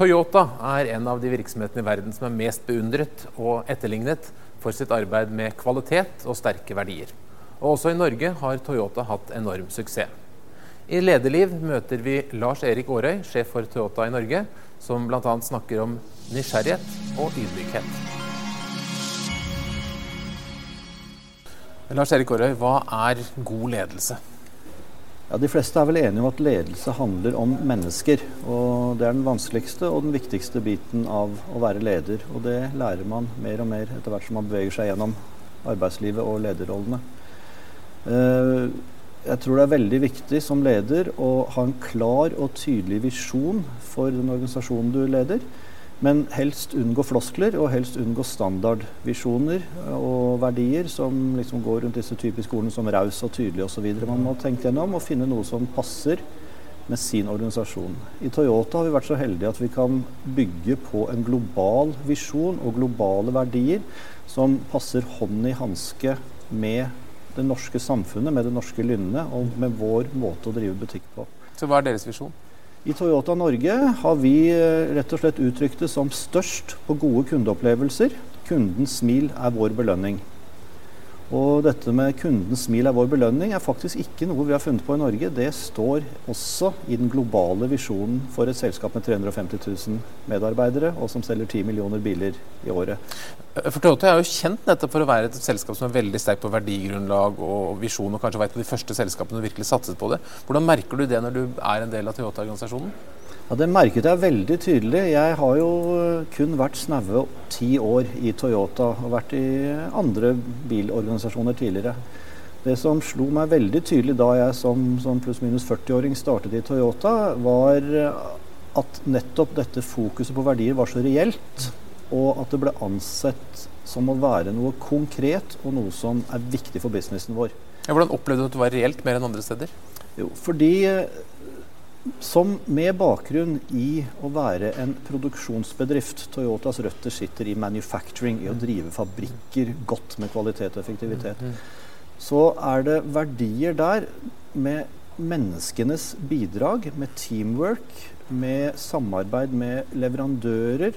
Toyota er en av de virksomhetene i verden som er mest beundret og etterlignet for sitt arbeid med kvalitet og sterke verdier. Og også i Norge har Toyota hatt enorm suksess. I Lederliv møter vi Lars Erik Aarøy, sjef for Toyota i Norge, som bl.a. snakker om nysgjerrighet og ydmykhet. Lars Erik Aarøy, hva er god ledelse? Ja, De fleste er vel enige om at ledelse handler om mennesker. og Det er den vanskeligste og den viktigste biten av å være leder. Og det lærer man mer og mer etter hvert som man beveger seg gjennom arbeidslivet og lederrollene. Uh, jeg tror det er veldig viktig som leder å ha en klar og tydelig visjon for den organisasjonen du leder. Men helst unngå floskler og helst unngå standardvisjoner og verdier som liksom går rundt disse typiske ordene som raus og tydelig osv. Man må tenke gjennom og finne noe som passer med sin organisasjon. I Toyota har vi vært så heldige at vi kan bygge på en global visjon og globale verdier som passer hånd i hanske med det norske samfunnet, med det norske lynnet og med vår måte å drive butikk på. Så hva er deres visjon? I Toyota Norge har vi eh, rett og slett uttrykt det som størst på gode kundeopplevelser. Kundens smil er vår belønning. Og dette med kundens smil er vår belønning er faktisk ikke noe vi har funnet på i Norge. Det står også i den globale visjonen for et selskap med 350 000 medarbeidere, og som selger 10 millioner biler i året. For Toyota er jo kjent nettopp for å være et selskap som er veldig sterkt på verdigrunnlag og visjon, og kanskje var et av de første selskapene som virkelig satset på det. Hvordan merker du det når du er en del av Toyota-organisasjonen? Ja, Det merket jeg veldig tydelig. Jeg har jo kun vært snaue ti år i Toyota og vært i andre bilorganisasjoner tidligere. Det som slo meg veldig tydelig da jeg som, som pluss-minus 40-åring startet i Toyota, var at nettopp dette fokuset på verdier var så reelt, og at det ble ansett som å være noe konkret og noe som er viktig for businessen vår. Ja, hvordan opplevde du at det var reelt mer enn andre steder? Jo, fordi som med bakgrunn i å være en produksjonsbedrift Toyotas røtter sitter i manufacturing, i å drive fabrikker godt med kvalitet og effektivitet. Mm, mm. Så er det verdier der med menneskenes bidrag, med teamwork, med samarbeid med leverandører,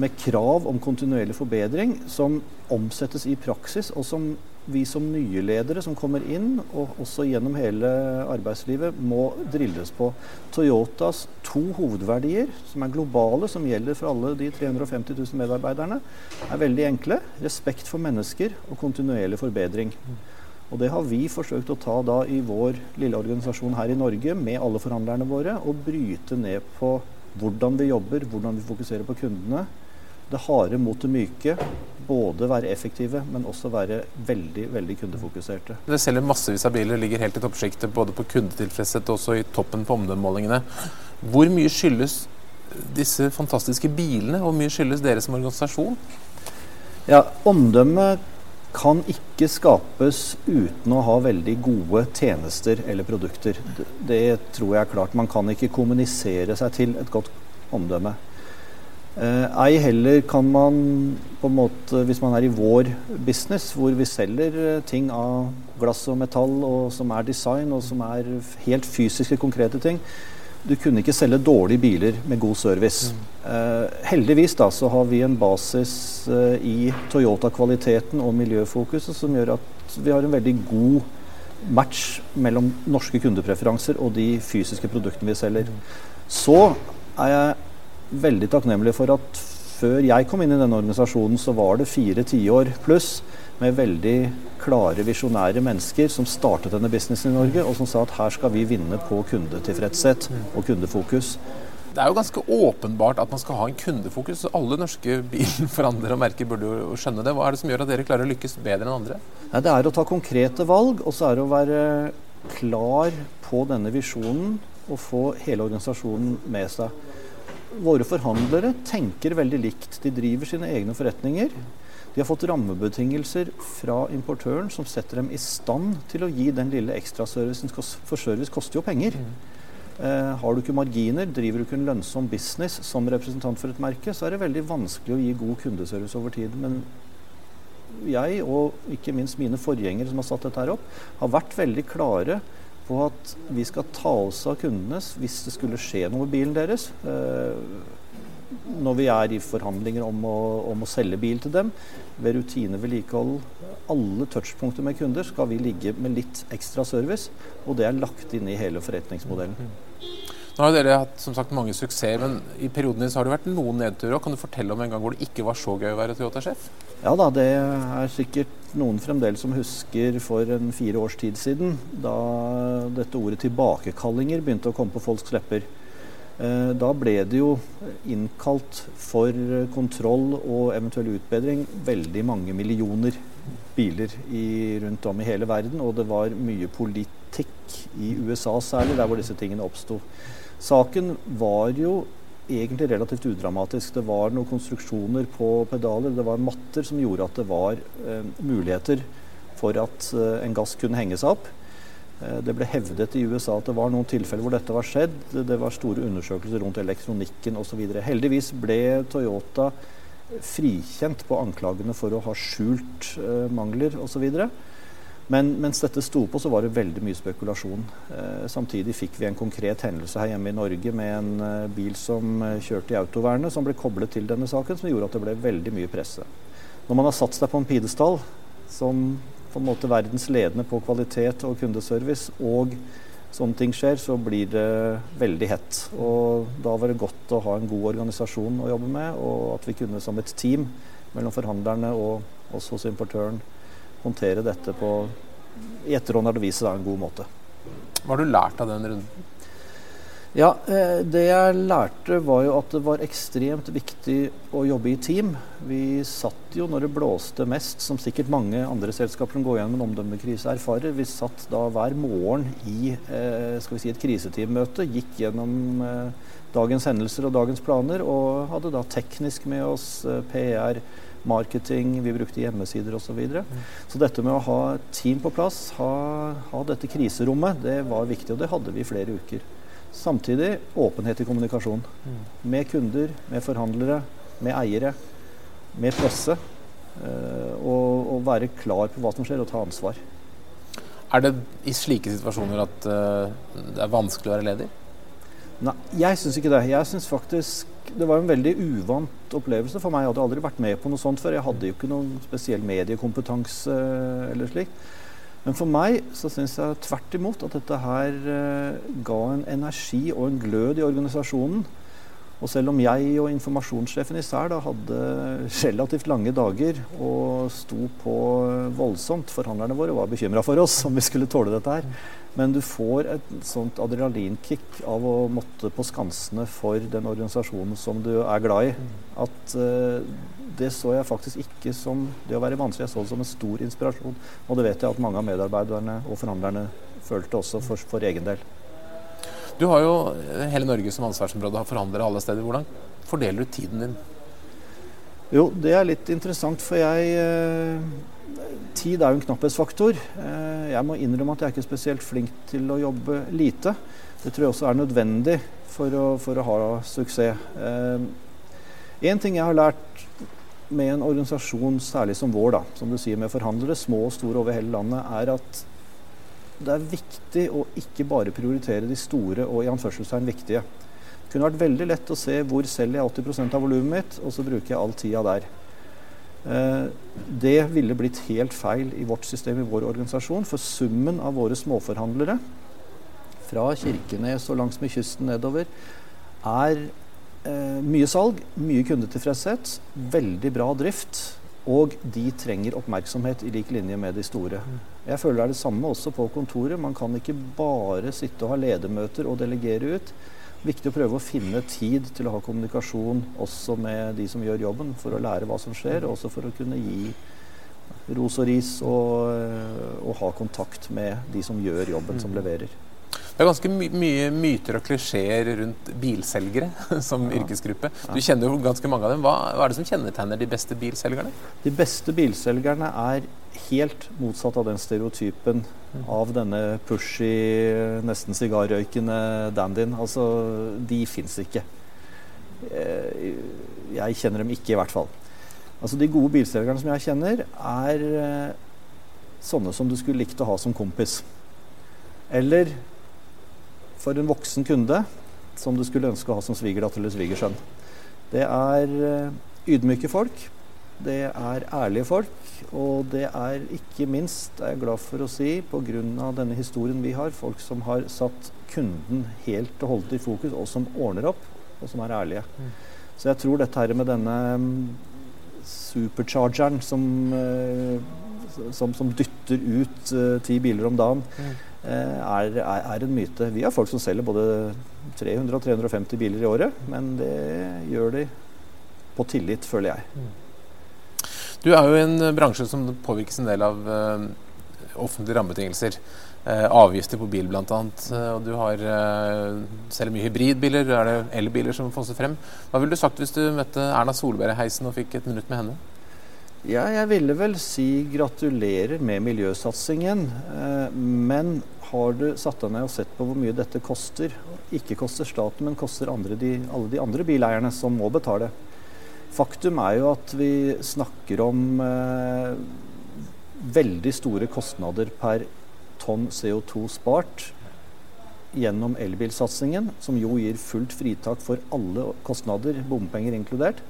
med krav om kontinuerlig forbedring, som omsettes i praksis, og som vi som nye ledere som kommer inn, og også gjennom hele arbeidslivet, må drilles på. Toyotas to hovedverdier, som er globale, som gjelder for alle de 350 000 medarbeiderne, er veldig enkle. Respekt for mennesker og kontinuerlig forbedring. Og Det har vi forsøkt å ta da i vår lille organisasjon her i Norge med alle forhandlerne våre, og bryte ned på hvordan vi jobber, hvordan vi fokuserer på kundene. Det harde mot det myke både være effektive, men også være veldig veldig kundefokuserte. Dere selger massevis av biler, ligger helt i toppsjiktet både på kundetilfredshet og også i toppen på omdømmemålingene. Hvor mye skyldes disse fantastiske bilene, og hvor mye skyldes dere som organisasjon? Ja, Omdømme kan ikke skapes uten å ha veldig gode tjenester eller produkter. Det tror jeg er klart. Man kan ikke kommunisere seg til et godt omdømme. Eh, ei heller kan man på en måte, hvis man er i vår business, hvor vi selger eh, ting av glass og metall, og som er design, og som er helt fysiske, konkrete ting Du kunne ikke selge dårlige biler med god service. Mm. Eh, heldigvis da, så har vi en basis eh, i Toyota-kvaliteten og miljøfokuset som gjør at vi har en veldig god match mellom norske kundepreferanser og de fysiske produktene vi selger. Mm. Så er jeg veldig takknemlig for at før jeg kom inn i denne organisasjonen, så var det fire tiår pluss med veldig klare, visjonære mennesker som startet denne businessen i Norge, og som sa at her skal vi vinne på kundetilfredshet og kundefokus. Det er jo ganske åpenbart at man skal ha en kundefokus. Alle norske bilforhandlere og merker burde jo skjønne det. Hva er det som gjør at dere klarer å lykkes bedre enn andre? Nei, det er å ta konkrete valg, og så er det å være klar på denne visjonen og få hele organisasjonen med seg våre forhandlere tenker veldig likt. De driver sine egne forretninger. De har fått rammebetingelser fra importøren som setter dem i stand til å gi den lille ekstraservicen, for service koster jo penger. Mm. Eh, har du ikke marginer, driver du ikke en lønnsom business som representant for et merke, så er det veldig vanskelig å gi god kundeservice over tid. Men jeg, og ikke minst mine forgjengere som har satt dette her opp, har vært veldig klare på at vi skal ta oss av kundene hvis det skulle skje noe med bilen deres. Eh, når vi er i forhandlinger om å, om å selge bil til dem, ved rutinevedlikehold, alle touchpunkter med kunder, skal vi ligge med litt ekstra service. Og det er lagt inn i hele forretningsmodellen. Nå har dere hatt som sagt mange suksesser, men i perioden din så har det vært noen nedturer. Kan du fortelle om en gang hvor det ikke var så gøy å være Toyota-sjef? Ja da, det er sikkert noen fremdeles som husker for en fire års tid siden, da dette ordet 'tilbakekallinger' begynte å komme på folks lepper. Eh, da ble det jo innkalt for kontroll og eventuell utbedring veldig mange millioner biler i, rundt om i hele verden. Og det var mye politikk i USA særlig, der hvor disse tingene oppsto. Saken var jo egentlig relativt udramatisk. Det var noen konstruksjoner på pedaler, det var matter som gjorde at det var eh, muligheter for at eh, en gass kunne henge seg opp. Eh, det ble hevdet i USA at det var noen tilfeller hvor dette var skjedd. Det var store undersøkelser rundt elektronikken osv. Heldigvis ble Toyota frikjent på anklagene for å ha skjult eh, mangler osv. Men mens dette sto på, så var det veldig mye spekulasjon. Eh, samtidig fikk vi en konkret hendelse her hjemme i Norge med en eh, bil som eh, kjørte i autovernet, som ble koblet til denne saken, som gjorde at det ble veldig mye presse. Når man har satt seg på en pidestall som på en måte verdens ledende på kvalitet og kundeservice, og sånne ting skjer, så blir det veldig hett. Og da var det godt å ha en god organisasjon å jobbe med, og at vi kunne som et team mellom forhandlerne og oss hos importøren håndtere dette på i etterhånd har det vist seg en god måte. Hva har du lært av den runden? Ja, eh, Det jeg lærte, var jo at det var ekstremt viktig å jobbe i team. Vi satt jo når det blåste mest, som sikkert mange andre selskaper som går gjennom en omdømmekrise erfarer. Vi satt da hver morgen i eh, skal vi si et kriseteammøte, gikk gjennom eh, dagens hendelser og dagens planer, og hadde da teknisk med oss PR, marketing, vi brukte hjemmesider osv. Så, videre. mm. så dette med å ha team på plass, ha, ha dette kriserommet, det var viktig, og det hadde vi i flere uker. Samtidig åpenhet i kommunikasjon. Mm. Med kunder, med forhandlere, med eiere, med presse. Uh, og, og, være klar på hva som skjer, og ta ansvar. Er det i slike situasjoner at uh, det er vanskelig å være leder? Nei, jeg syns ikke det. Jeg synes faktisk Det var en veldig uvant opplevelse for meg. Jeg hadde aldri vært med på noe sånt før. Jeg hadde jo ikke noen spesiell mediekompetanse eller slikt. Men for meg så syns jeg tvert imot at dette her uh, ga en energi og en glød i organisasjonen. Og selv om jeg og informasjonssjefen især da hadde relativt lange dager og sto på voldsomt Forhandlerne våre var bekymra for oss om vi skulle tåle dette her. Men du får et sånt adrenalinkick av å måtte på skansene for den organisasjonen som du er glad i. At uh, det så jeg faktisk ikke som det å være vanskelig, jeg så det som en stor inspirasjon. Og det vet jeg at mange av medarbeiderne og forhandlerne følte også for, for egen del. Du har jo hele Norge som ansvarsområde, har forhandlere alle steder. Hvordan fordeler du tiden din? Jo, det er litt interessant, for jeg eh, Tid er jo en knapphetsfaktor. Eh, jeg må innrømme at jeg er ikke spesielt flink til å jobbe lite. Det tror jeg også er nødvendig for å, for å ha suksess. Én en ting jeg har lært med en organisasjon særlig som vår, da, som du sier med forhandlere, små og store over hele landet, er at det er viktig å ikke bare prioritere de store og i anførselstegn viktige. Kunne vært veldig lett å se hvor selger jeg 80 av volumet mitt, og så bruker jeg all tida der. Eh, det ville blitt helt feil i vårt system, i vår organisasjon, for summen av våre småforhandlere, fra Kirkenes og langsmed kysten nedover, er eh, mye salg, mye kundetilfredshet, veldig bra drift. Og de trenger oppmerksomhet i lik linje med de store. Jeg føler det er det samme også på kontoret. Man kan ikke bare sitte og ha ledermøter og delegere ut. Viktig å prøve å finne tid til å ha kommunikasjon også med de som gjør jobben, for å lære hva som skjer, og også for å kunne gi ros og ris og, og ha kontakt med de som gjør jobben, som leverer. Det er ganske my mye myter og klisjeer rundt bilselgere som ja. yrkesgruppe. Du kjenner jo ganske mange av dem. Hva, hva, er det som kjennetegner de beste bilselgerne? De beste bilselgerne er helt motsatt av den stereotypen mm. av denne pushy, nesten sigarrøykende dandyen. Altså, de fins ikke. Eh, jeg kjenner dem ikke, i hvert fall. Altså, De gode bilselgerne som jeg kjenner, er eh, sånne som du skulle likt å ha som kompis. Eller for en voksen kunde som du skulle ønske å ha som svigerdatter eller svigersønn. Det er eh, ydmyke folk. Det er ærlige folk. Og det er ikke minst, er jeg glad for å si, pga. denne historien vi har, folk som har satt kunden helt og holdent i fokus, og som ordner opp, og som er ærlige. Så jeg tror dette her med denne mm, superchargeren som, uh, som, som dytter ut uh, ti biler om dagen, mm. Uh, er, er, en myte. Vi har folk som selger både 300 og 350 biler i året, men det gjør de på tillit, føler jeg. Du er jo i en eh, bransje som påvirkes en del av uh, offentlige rammebetingelser. Avgifter på bil bl.a. Uh, og du har selger mye hybridbiler. Er det elbiler som fosser frem? Hva ville du sagt hvis du møtte Erna Solberg i heisen og fikk et minutt med henne? Ja, jeg ville vel si gratulerer med miljøsatsingen. men har du satt deg ned og sett på hvor mye dette koster? Ikke koster staten, men koster de, alle de andre bileierne som må betale. Faktum er jo at vi snakker om eh, veldig store kostnader per tonn CO2 spart gjennom elbilsatsingen, som jo gir fullt fritak for alle kostnader, bompenger inkludert.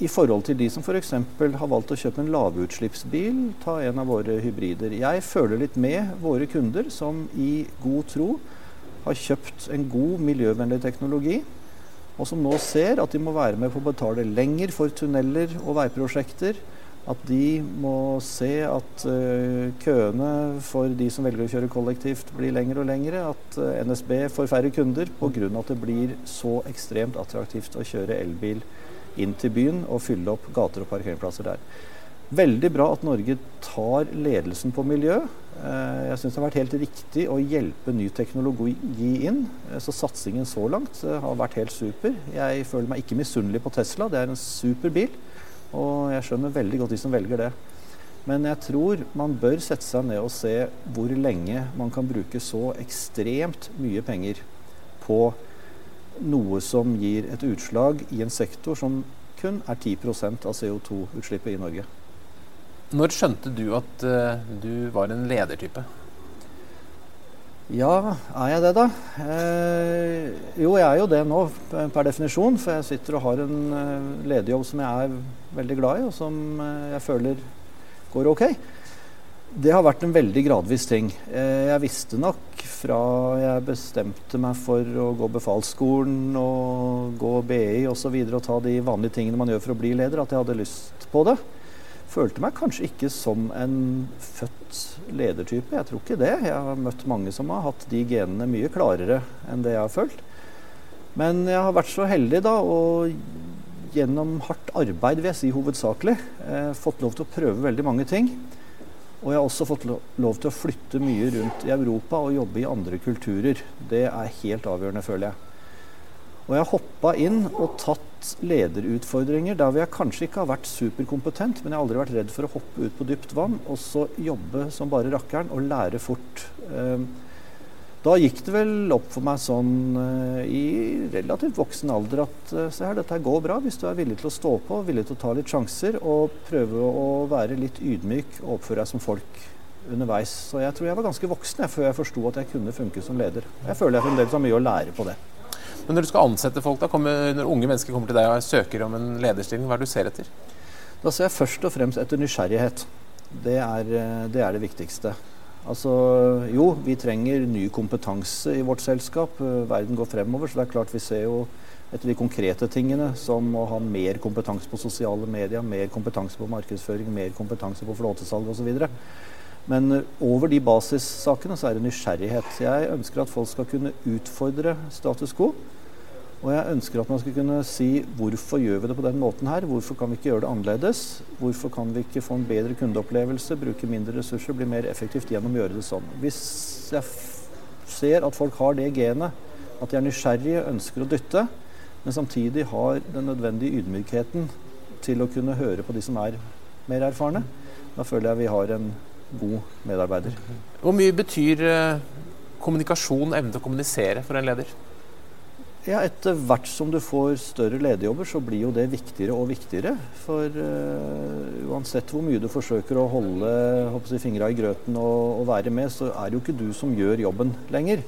I forhold til de som f.eks. har valgt å kjøpe en lavutslippsbil, ta en av våre hybrider. Jeg føler litt med våre kunder som i god tro har kjøpt en god miljøvennlig teknologi og som nå ser at de må være med på å betale lenger for tunneler og veiprosjekter. At de må se at uh, køene for de som velger å kjøre kollektivt, blir lengre og lengre. At uh, NSB får færre kunder pga. at det blir så ekstremt attraktivt å kjøre elbil inn til byen og fylle opp gater og parkeringsplasser der. Veldig bra at Norge tar ledelsen på miljø. Eh, jeg syns det har vært helt riktig å hjelpe ny teknologi inn. Eh, så satsingen så langt eh, har vært helt super. Jeg føler meg ikke misunnelig på Tesla. Det er en super bil. Og jeg skjønner veldig godt de som velger det. Men jeg tror man bør sette seg ned og se hvor lenge man kan bruke så ekstremt mye penger på noe som gir et utslag i en sektor som kun er 10% av CO2-utslippet i Norge. Når skjønte du at uh, du var en ledertype? Ja, er jeg det, da? Eh, jo, jeg er jo det nå per definisjon. For jeg sitter og har en uh, lederjobb som jeg er veldig glad i, og som uh, jeg føler går ok. Det har vært en veldig gradvis ting. Eh, jeg visste nok fra jeg bestemte meg for å gå befalsskolen og gå BI osv. Og, og ta de vanlige tingene man gjør for å bli leder, at jeg hadde lyst på det følte meg kanskje ikke som en født ledertype. Jeg tror ikke det. Jeg har møtt mange som har hatt de genene mye klarere enn det jeg har følt. Men jeg har vært så heldig da, og gjennom hardt arbeid, vil jeg si hovedsakelig, eh, fått lov til å prøve veldig mange ting. Og jeg har også fått lov til å flytte mye rundt i Europa og jobbe i andre kulturer. Det er helt avgjørende, føler jeg. Og jeg har hoppa inn og tatt lederutfordringer der hvor jeg kanskje ikke har vært superkompetent, men jeg har aldri vært redd for å hoppe ut på dypt vann og så jobbe som bare rakkeren og lære fort. Ehm, da gikk det vel opp for meg sånn eh, i relativt voksen alder at eh, se her, dette går bra hvis du er villig til å stå på, villig til å ta litt sjanser og prøve å være litt ydmyk og oppføre deg som folk underveis. Så jeg tror jeg var ganske voksen jeg, før jeg forsto at jeg kunne funke som leder. Jeg føler jeg fremdeles har mye å lære på det. Men når du skal ansette folk, da, kommer, når unge mennesker kommer til deg og søker om en lederstilling, hva er det du ser etter? Da ser jeg først og fremst etter nysgjerrighet. Det er eh, det, er det viktigste. Altså, jo, vi trenger ny kompetanse i vårt selskap. Eh, verden går fremover, så det er klart vi ser jo etter de konkrete tingene, som å ha mer kompetanse på sosiale medier, mer kompetanse på markedsføring, mer kompetanse på flåtesalg osv. Men eh, over de basissakene så er det nysgjerrighet. Jeg ønsker at folk skal kunne utfordre status quo. Og jeg ønsker at man skal kunne si hvorfor gjør vi det på den måten her? Hvorfor kan vi ikke gjøre det annerledes? Hvorfor kan vi ikke få en bedre kundeopplevelse, bruke mindre ressurser, bli mer effektivt gjennom å gjøre det sånn? Hvis jeg ser at folk har det genet, at de er nysgjerrige, ønsker å dytte, men samtidig har den nødvendige ydmykheten til å kunne høre på de som er mer erfarne, da føler jeg vi har en god medarbeider. Hvor mye betyr eh, kommunikasjon, evne til å kommunisere for en leder? Ja, Etter hvert som du får større lederjobber, så blir jo det viktigere og viktigere. For uh, uansett hvor mye du forsøker å holde jeg, fingra i grøten og, og, være med, så er det jo ikke du som gjør jobben lenger.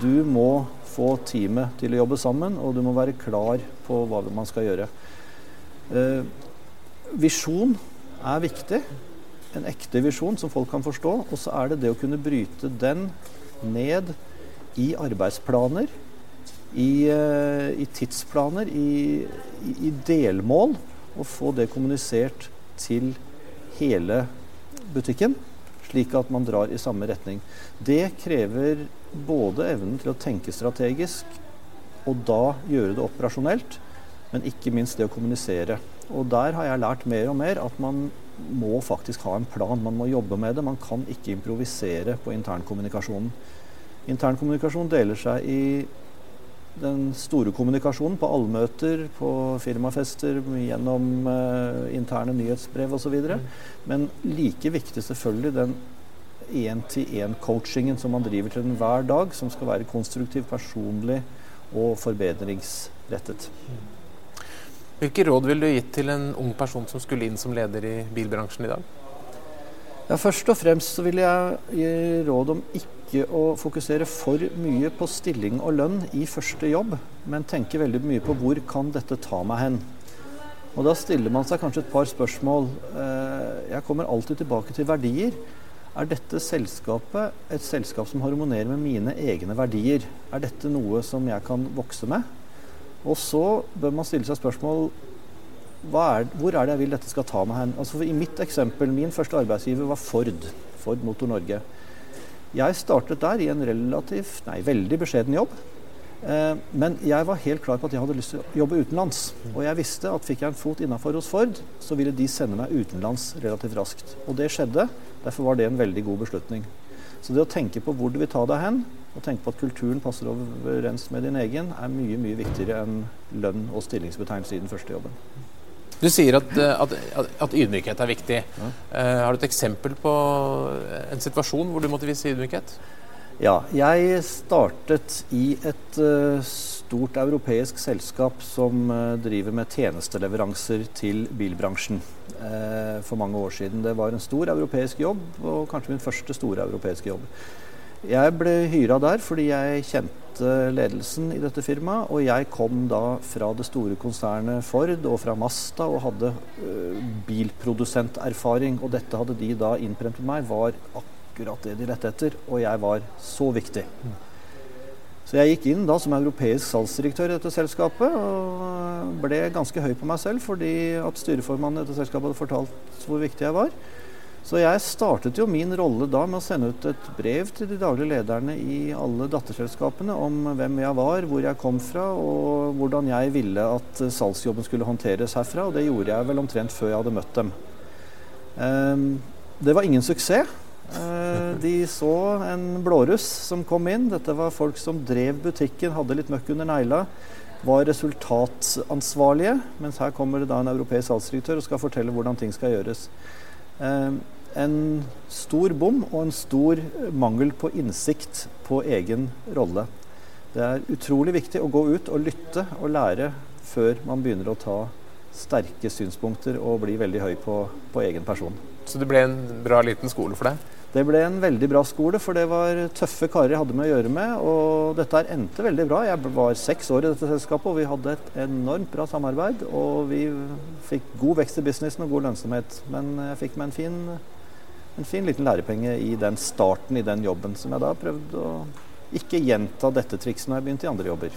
Du må få teamet til å jobbe sammen, og du må være klar på hva man skal gjøre. Uh, visjon er viktig. En ekte visjon som folk kan forstå. Og så er det det å kunne bryte den ned i arbeidsplaner, i, eh, i tidsplaner, i, i, delmål, og få det kommunisert til hele butikken, slik at man drar i samme retning. Det krever både evnen til å tenke strategisk, og da gjøre det operasjonelt, men ikke minst det å kommunisere. Og der har jeg lært mer og mer at man må faktisk ha en plan. Man må jobbe med det. Man kan ikke improvisere på internkommunikasjonen. Internkommunikasjon deler seg i den store kommunikasjonen på allmøter, på firmafester, gjennom uh, interne nyhetsbrev osv. Mm. Men like viktig selvfølgelig den én-til-én-coachingen som man driver til den hver dag, som skal være konstruktiv, personlig og forbedringsrettet. Hvilke råd ville du gitt til en ung person som skulle inn som leder i bilbransjen i dag? Ja, først og fremst så vil jeg gi råd om ikke å fokusere for mye på stilling og lønn i første jobb, men tenke veldig mye på hvor kan dette ta meg hen. Og Da stiller man seg kanskje et par spørsmål. Eh, jeg kommer alltid tilbake til verdier. Er dette selskapet et selskap som harmonerer med mine egne verdier? Er dette noe som jeg kan vokse med? Og så bør man stille seg spørsmål er, hvor er det jeg vil dette skal ta meg hen? Altså I mitt eksempel, min første arbeidsgiver var Ford. Ford Motor Norge. Jeg startet der i en relativt, nei, veldig beskjeden jobb. Eh, men jeg var helt klar på at jeg hadde lyst til å jobbe utenlands. Og jeg visste at fikk jeg en fot innafor hos Ford, så ville de sende meg utenlands relativt raskt. Og det skjedde. Derfor var det en veldig god beslutning. Så det å tenke på hvor du vil ta deg hen, og tenke på at kulturen passer overens med din egen, er mye mye viktigere enn lønn og stillingsbetegnelse i den første jobben. Du sier at, at, at ydmykhet er viktig. Ja. Uh, har du et eksempel på en situasjon hvor du måtte vise ydmykhet? Ja, jeg startet i et uh, stort europeisk selskap som uh, driver med tjenesteleveranser til bilbransjen for mange år siden. Det var en stor europeisk jobb, og kanskje min første store europeiske jobb. Jeg ble hyra der fordi jeg kjente ledelsen i dette firmaet, og jeg kom da fra det store konsernet Ford og fra Masta og hadde bilprodusenterfaring, og dette hadde de da innprent på meg var akkurat det de lette etter, og jeg var så viktig. Så jeg gikk inn da som europeisk salgsdirektør i dette selskapet og ble ganske høy på meg selv fordi at styreformannen i dette selskapet hadde fortalt hvor viktig jeg var. Så jeg startet jo min rolle da med å sende ut et brev til de daglige lederne i alle datterselskapene om hvem jeg var, hvor jeg kom fra og hvordan jeg ville at salgsjobben skulle håndteres herfra. Og det gjorde jeg vel omtrent før jeg hadde møtt dem. Um, det var ingen suksess. Eh, de så en blåruss som kom inn. Dette var folk som drev butikken, hadde litt møkk under negla. Var resultatansvarlige. Mens her kommer det da en europeisk salgsdirektør og skal fortelle hvordan ting skal gjøres. Eh, en stor bom og en stor mangel på innsikt på egen rolle. Det er utrolig viktig å gå ut og lytte og lære før man begynner å ta sterke synspunkter og bli veldig høy på, på egen person. Så det ble en bra liten skole for deg? Det ble en veldig bra skole, for det var tøffe karer jeg hadde med å gjøre med. Og dette her endte veldig bra. Jeg var seks år i dette selskapet, og vi hadde et enormt bra samarbeid. Og vi fikk god vekst i businessen og god lønnsomhet. Men jeg fikk meg en fin, en fin liten lærepenge i den starten i den jobben, som jeg da prøvde å ikke gjenta dette trikset når jeg begynte i andre jobber.